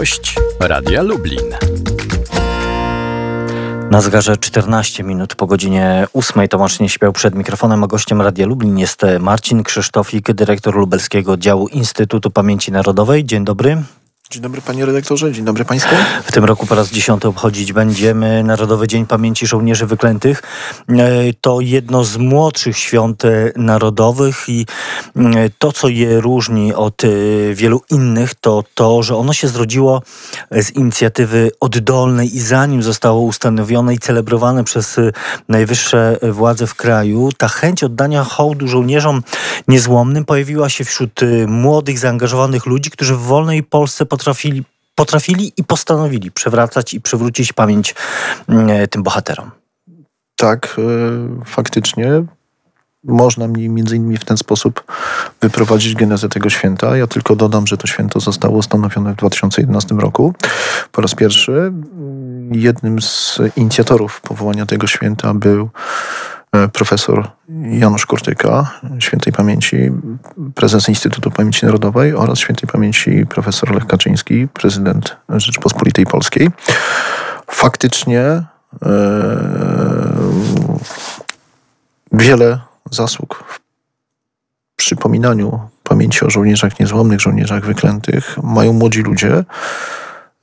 Gość Radia Lublin. Na zegarze 14 minut po godzinie 8 Tomasz nie śpiał przed mikrofonem, a gościem Radia Lublin jest Marcin Krzysztofik, dyrektor lubelskiego działu Instytutu Pamięci Narodowej. Dzień dobry. Dzień dobry panie redaktorze, dzień dobry państwu. W tym roku po raz dziesiąty obchodzić będziemy Narodowy Dzień Pamięci Żołnierzy Wyklętych. E, to jedno z młodszych świąt e, narodowych i e, to, co je różni od wielu innych, to to, że ono się zrodziło z inicjatywy oddolnej i zanim zostało ustanowione i celebrowane przez najwyższe władze w kraju, ta chęć oddania hołdu żołnierzom niezłomnym pojawiła się wśród młodych, zaangażowanych ludzi, którzy w wolnej Polsce potrafili, potrafili i postanowili przewracać i przywrócić pamięć mm, tym bohaterom. Tak, e, faktycznie można mi między innymi w ten sposób wyprowadzić genezę tego święta. Ja tylko dodam, że to święto zostało ustanowione w 2011 roku. Po raz pierwszy jednym z inicjatorów powołania tego święta był E, profesor Janusz Kurtyka, świętej pamięci, prezes Instytutu Pamięci Narodowej oraz świętej pamięci profesor Lech Kaczyński, prezydent Rzeczypospolitej Polskiej. Faktycznie e, wiele zasług w przypominaniu pamięci o żołnierzach niezłomnych, żołnierzach wyklętych mają młodzi ludzie,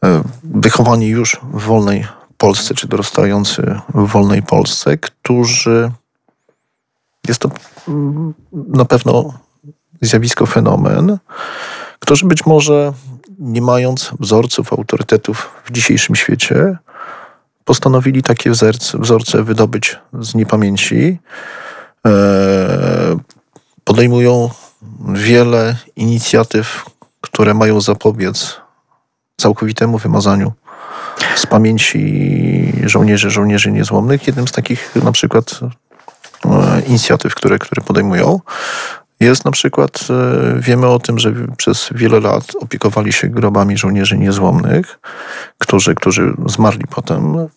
e, wychowani już w wolnej Polsce, czy dorastający w wolnej Polsce, którzy jest to mm, na pewno zjawisko, fenomen, którzy być może nie mając wzorców, autorytetów w dzisiejszym świecie, postanowili takie wzorce, wzorce wydobyć z niepamięci. E, podejmują wiele inicjatyw, które mają zapobiec całkowitemu wymazaniu z pamięci żołnierzy, żołnierzy niezłomnych. Jednym z takich na przykład e, inicjatyw, które, które podejmują, jest na przykład, e, wiemy o tym, że przez wiele lat opiekowali się grobami żołnierzy niezłomnych, którzy, którzy zmarli potem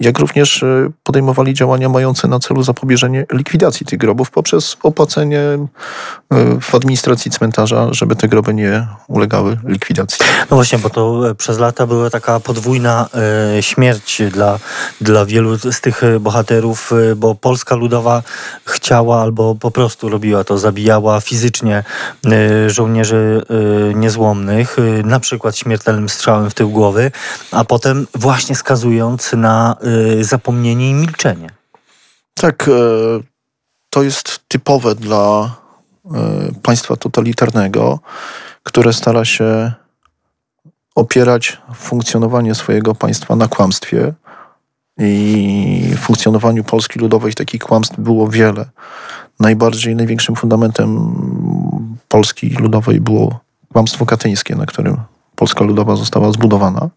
jak również e, podejmowali działania mające na celu zapobieżenie likwidacji tych grobów poprzez opłacenie e, w administracji cmentarza, żeby te groby nie ulegały likwidacji. No właśnie, bo to e, przez lata była taka podwójna śmierć dla, dla wielu z tych bohaterów, bo Polska Ludowa chciała albo po prostu robiła to, zabijała fizycznie żołnierzy niezłomnych, na przykład śmiertelnym strzałem w tył głowy, a potem właśnie skazując na zapomnienie i milczenie. Tak, e, to jest typowe dla e, państwa totalitarnego, które stara się opierać funkcjonowanie swojego państwa na kłamstwie. I w funkcjonowaniu Polski Ludowej takich kłamstw było wiele. Najbardziej, największym fundamentem Polski Ludowej było kłamstwo katyńskie, na którym Polska Ludowa została zbudowana.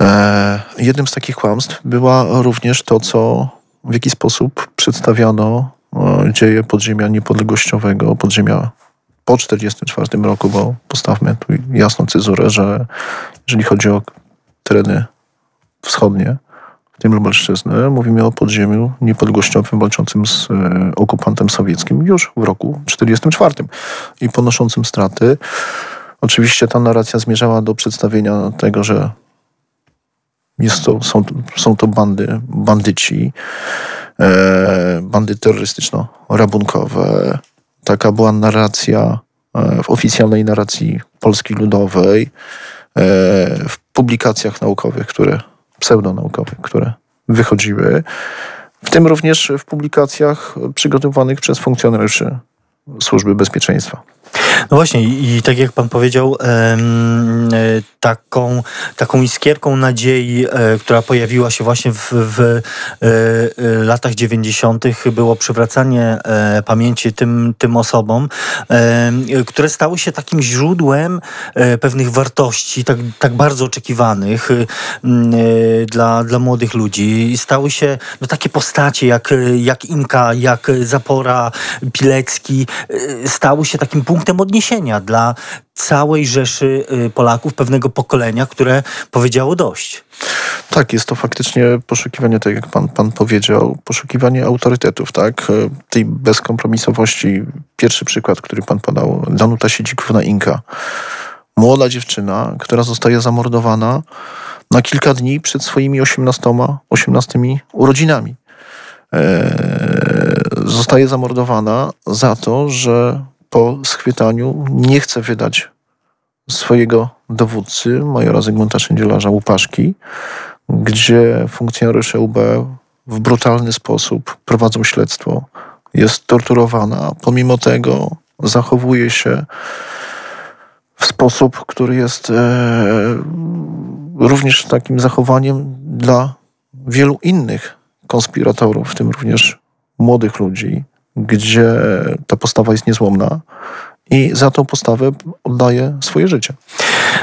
E, jednym z takich kłamstw była również to, co w jaki sposób przedstawiano e, dzieje podziemia niepodległościowego, podziemia po 1944 roku, bo postawmy tu jasną cezurę, że jeżeli chodzi o tereny wschodnie, w tym Lubelszczyzny, mówimy o podziemiu niepodległościowym walczącym z e, okupantem sowieckim już w roku 1944 i ponoszącym straty. Oczywiście ta narracja zmierzała do przedstawienia tego, że jest to, są, są to bandy, bandyci, e, bandy terrorystyczno-rabunkowe. Taka była narracja e, w oficjalnej narracji Polski Ludowej, e, w publikacjach naukowych, które, pseudonaukowych, które wychodziły, w tym również w publikacjach przygotowanych przez funkcjonariuszy Służby Bezpieczeństwa. No właśnie i tak jak pan powiedział, e, taką, taką iskierką nadziei, e, która pojawiła się właśnie w, w e, latach 90. było przywracanie pamięci tym, tym osobom, które stały się takim źródłem pewnych wartości, tak, tak bardzo oczekiwanych dla, dla młodych ludzi. Stały się no, takie postacie jak, jak Inka, jak Zapora, Pilecki, stały się takim punktem odniesienia dla całej rzeszy y, Polaków, pewnego pokolenia, które powiedziało dość. Tak, jest to faktycznie poszukiwanie, tak jak pan, pan powiedział, poszukiwanie autorytetów, tak? Tej bezkompromisowości. Pierwszy przykład, który pan podał, Danuta Siedzikówna Inka. młoda dziewczyna, która zostaje zamordowana na kilka dni przed swoimi 18, 18 urodzinami. E, zostaje zamordowana za to, że po schwytaniu. Nie chce wydać swojego dowódcy, majora Zygmunta Szędzielarza Łupaszki, gdzie funkcjonariusze UB w brutalny sposób prowadzą śledztwo. Jest torturowana, pomimo tego zachowuje się w sposób, który jest e, również takim zachowaniem dla wielu innych konspiratorów, w tym również młodych ludzi, gdzie ta postawa jest niezłomna i za tą postawę oddaje swoje życie.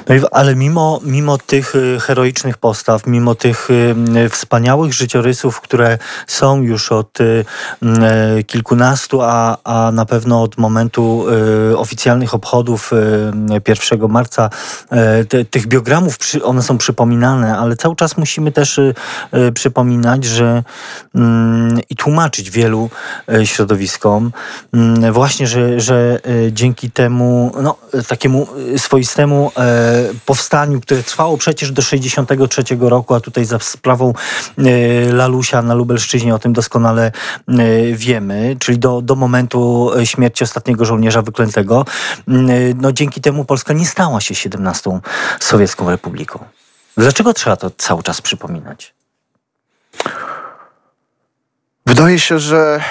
No i, ale mimo, mimo tych y, heroicznych postaw, mimo tych y, wspaniałych życiorysów, które są już od y, kilkunastu, a, a na pewno od momentu oficjalnych obchodów 1 marca, tych biogramów, one są przypominane, ale cały czas musimy też przypominać, że mm, i tłumaczyć wielu środowiskom mm, właśnie, że, że dzięki temu no, takiemu swoistemu powstaniu, które trwało przecież do 63 roku, a tutaj za sprawą e, Lalusia na Lubelszczyźnie o tym doskonale e, wiemy, czyli do, do momentu śmierci ostatniego żołnierza wyklętego. E, no dzięki temu Polska nie stała się 17 sowiecką republiką. Dlaczego trzeba to cały czas przypominać? Wydaje się, że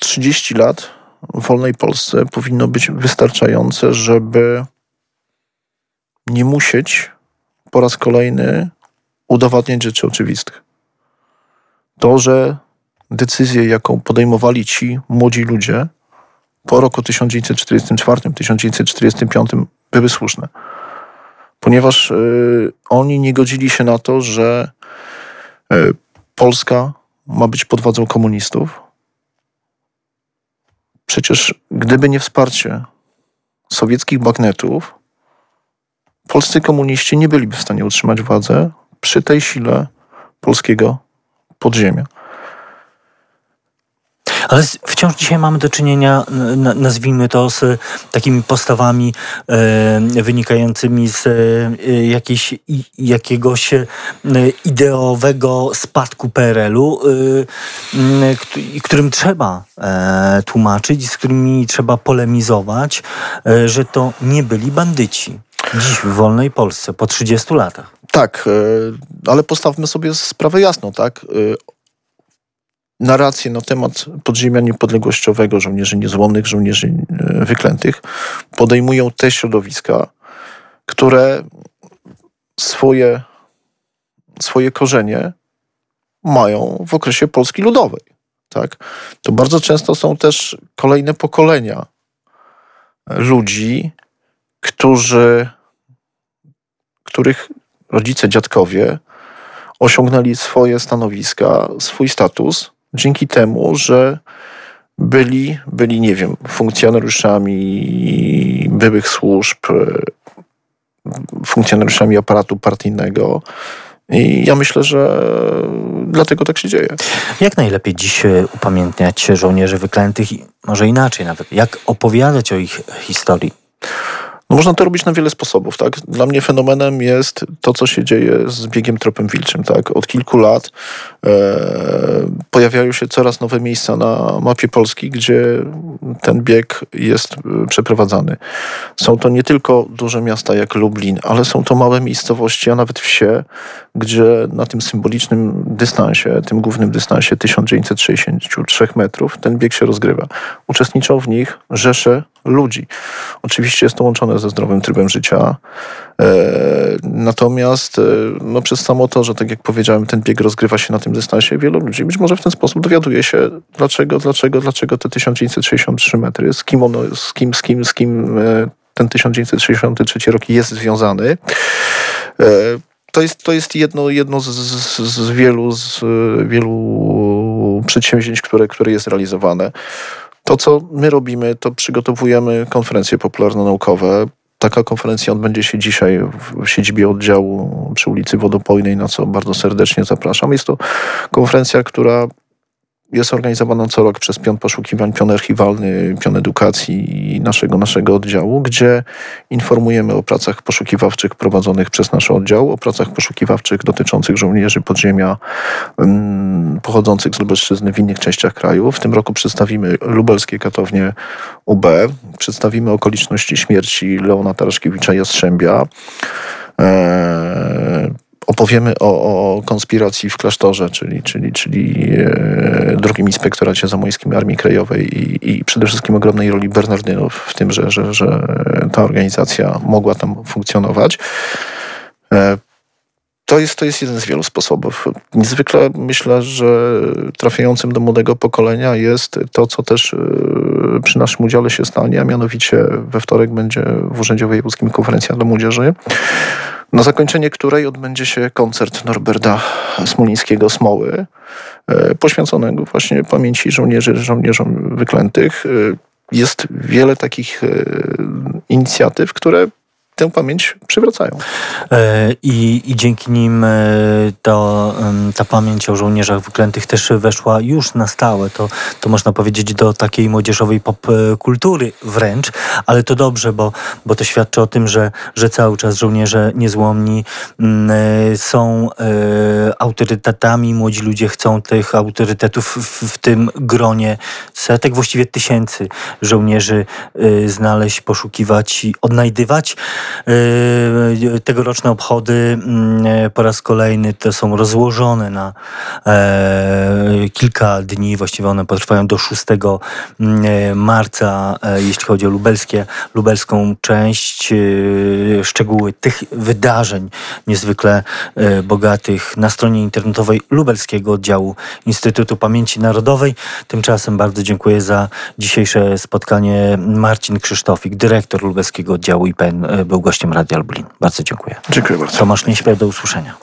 30 lat w wolnej Polsce powinno być wystarczające, żeby nie musieć po raz kolejny udowadniać rzeczy oczywistych. To, że decyzję, jaką podejmowali ci młodzi ludzie po roku 1944-1945 były słuszne. Ponieważ y, oni nie godzili się na to, że y, Polska ma być pod władzą komunistów. Przecież gdyby nie wsparcie sowieckich bagnetów, polscy komuniści nie byliby w stanie utrzymać władzę przy tej sile polskiego podziemia. Ale wciąż dzisiaj mamy do czynienia, nazwijmy to, z takimi postawami e, wynikającymi z e, jakiejś, jakiegoś e, ideowego spadku PRL-u, którym trzeba tłumaczyć, z którymi trzeba polemizować, że to nie byli bandyci. Dziś w wolnej Polsce, po 30 latach. Tak, ale postawmy sobie sprawę jasną, tak? narrację na temat podziemia niepodległościowego, żołnierzy niezłomnych, żołnierzy e, wyklętych, podejmują te środowiska, które swoje, swoje korzenie mają w okresie Polski Ludowej. Tak? To bardzo często są też kolejne pokolenia ludzi, którzy, których rodzice, dziadkowie osiągnęli swoje stanowiska, swój status dzięki temu, że byli, byli, nie wiem, funkcjonariuszami byłych służb, funkcjonariuszami aparatu partyjnego. I ja myślę, że dlatego tak się dzieje. Jak najlepiej dziś e, upamiętniać żołnierzy wyklętych, może inaczej nawet, jak opowiadać o ich historii? No można to robić na wiele sposobów, tak? Dla mnie fenomenem jest to, co się dzieje z biegiem tropem wilczym, tak? Od kilku lat e, pojawiają się coraz nowe miejsca na mapie Polski, gdzie ten bieg jest e, przeprowadzany. Są to nie tylko duże miasta jak Lublin, ale są to małe miejscowości, a nawet wsie, gdzie na tym symbolicznym dystansie, tym głównym dystansie 1963 metrów, ten bieg się rozgrywa. Uczestniczą w nich rzesze ludzi. Oczywiście jest to łączone ze zdrowym trybem życia. E, natomiast e, no, przez samo to, że tak jak powiedziałem, ten bieg rozgrywa się na tym dystansie, wielu ludzi być może w ten sposób dowiaduje się, dlaczego, dlaczego, dlaczego te 1963 metry, z kim ono, z kim, z kim, z kim e, ten 1963 rok jest związany. To jest, to jest jedno, jedno z, z, z wielu, z wielu przedsięwzięć, które, które jest realizowane. To, co my robimy, to przygotowujemy konferencje popularno-naukowe. Taka konferencja odbędzie się dzisiaj w siedzibie oddziału przy ulicy Wodopojnej, na co bardzo serdecznie zapraszam. Jest to konferencja, która jest organizowana co rok przez pion poszukiwań, pion archiwalny, pion edukacji naszego, naszego oddziału, gdzie informujemy o pracach poszukiwawczych prowadzonych przez nasz oddział, o pracach poszukiwawczych dotyczących żołnierzy podziemia um, pochodzących z Lubelszczyzny w innych częściach kraju. W tym roku przedstawimy lubelskie katownie UB, przedstawimy okoliczności śmierci Leona Taraszkiewicza Jastrzębia. Eee, opowiemy o, o, konspiracji w klasztorze, czyli, czyli, czyli e, drugim inspektoracie zamojskim Armii Krajowej i, i przede wszystkim ogromnej roli Bernardynów w tym, że, że, że ta organizacja mogła tam funkcjonować. To jest, to jest jeden z wielu sposobów. Niezwykle myślę, że trafiającym do młodego pokolenia jest to, co też e, przy naszym udziale się stanie, a mianowicie we wtorek będzie w Urzędzie Wojewódzkim konferencja dla młodzieży, na zakończenie której odbędzie się koncert Norberta Smulińskiego Smoły, e, poświęconego właśnie pamięci żołnierzy, żołnierzom wyklętych. E, jest wiele takich inicjatyw, które tę pamięć przywracają. E, I, i dzięki nim e, to, ta pamięć o żołnierzach wyklętych też weszła już na stałe. To, to można powiedzieć do takiej młodzieżowej popkultury wręcz, ale to dobrze, bo, bo to świadczy o tym, że, że cały czas żołnierze niezłomni mm, e, są autorytetami. Młodzi ludzie chcą tych autorytetów w, w tym gronie setek, właściwie tysięcy żołnierzy znaleźć, poszukiwać i odnajdywać. Yy, tegoroczne obchody mm, po raz kolejny to są rozłożone na e, kilka dni, właściwie one potrwają do 6 mm, marca, e, jeśli chodzi o lubelskie, lubelską część. E, szczegóły tych wydarzeń niezwykle bogatych na stronie internetowej lubelskiego oddziału Instytutu Pamięci Narodowej. Tymczasem bardzo dziękuję za dzisiejsze spotkanie. Marcin Krzysztofik, dyrektor lubelskiego oddziału IPN był gościem Radia Lublin. Bardzo dziękuję. Dziękuję bardzo. Tomasz Nieśmiał, do usłyszenia.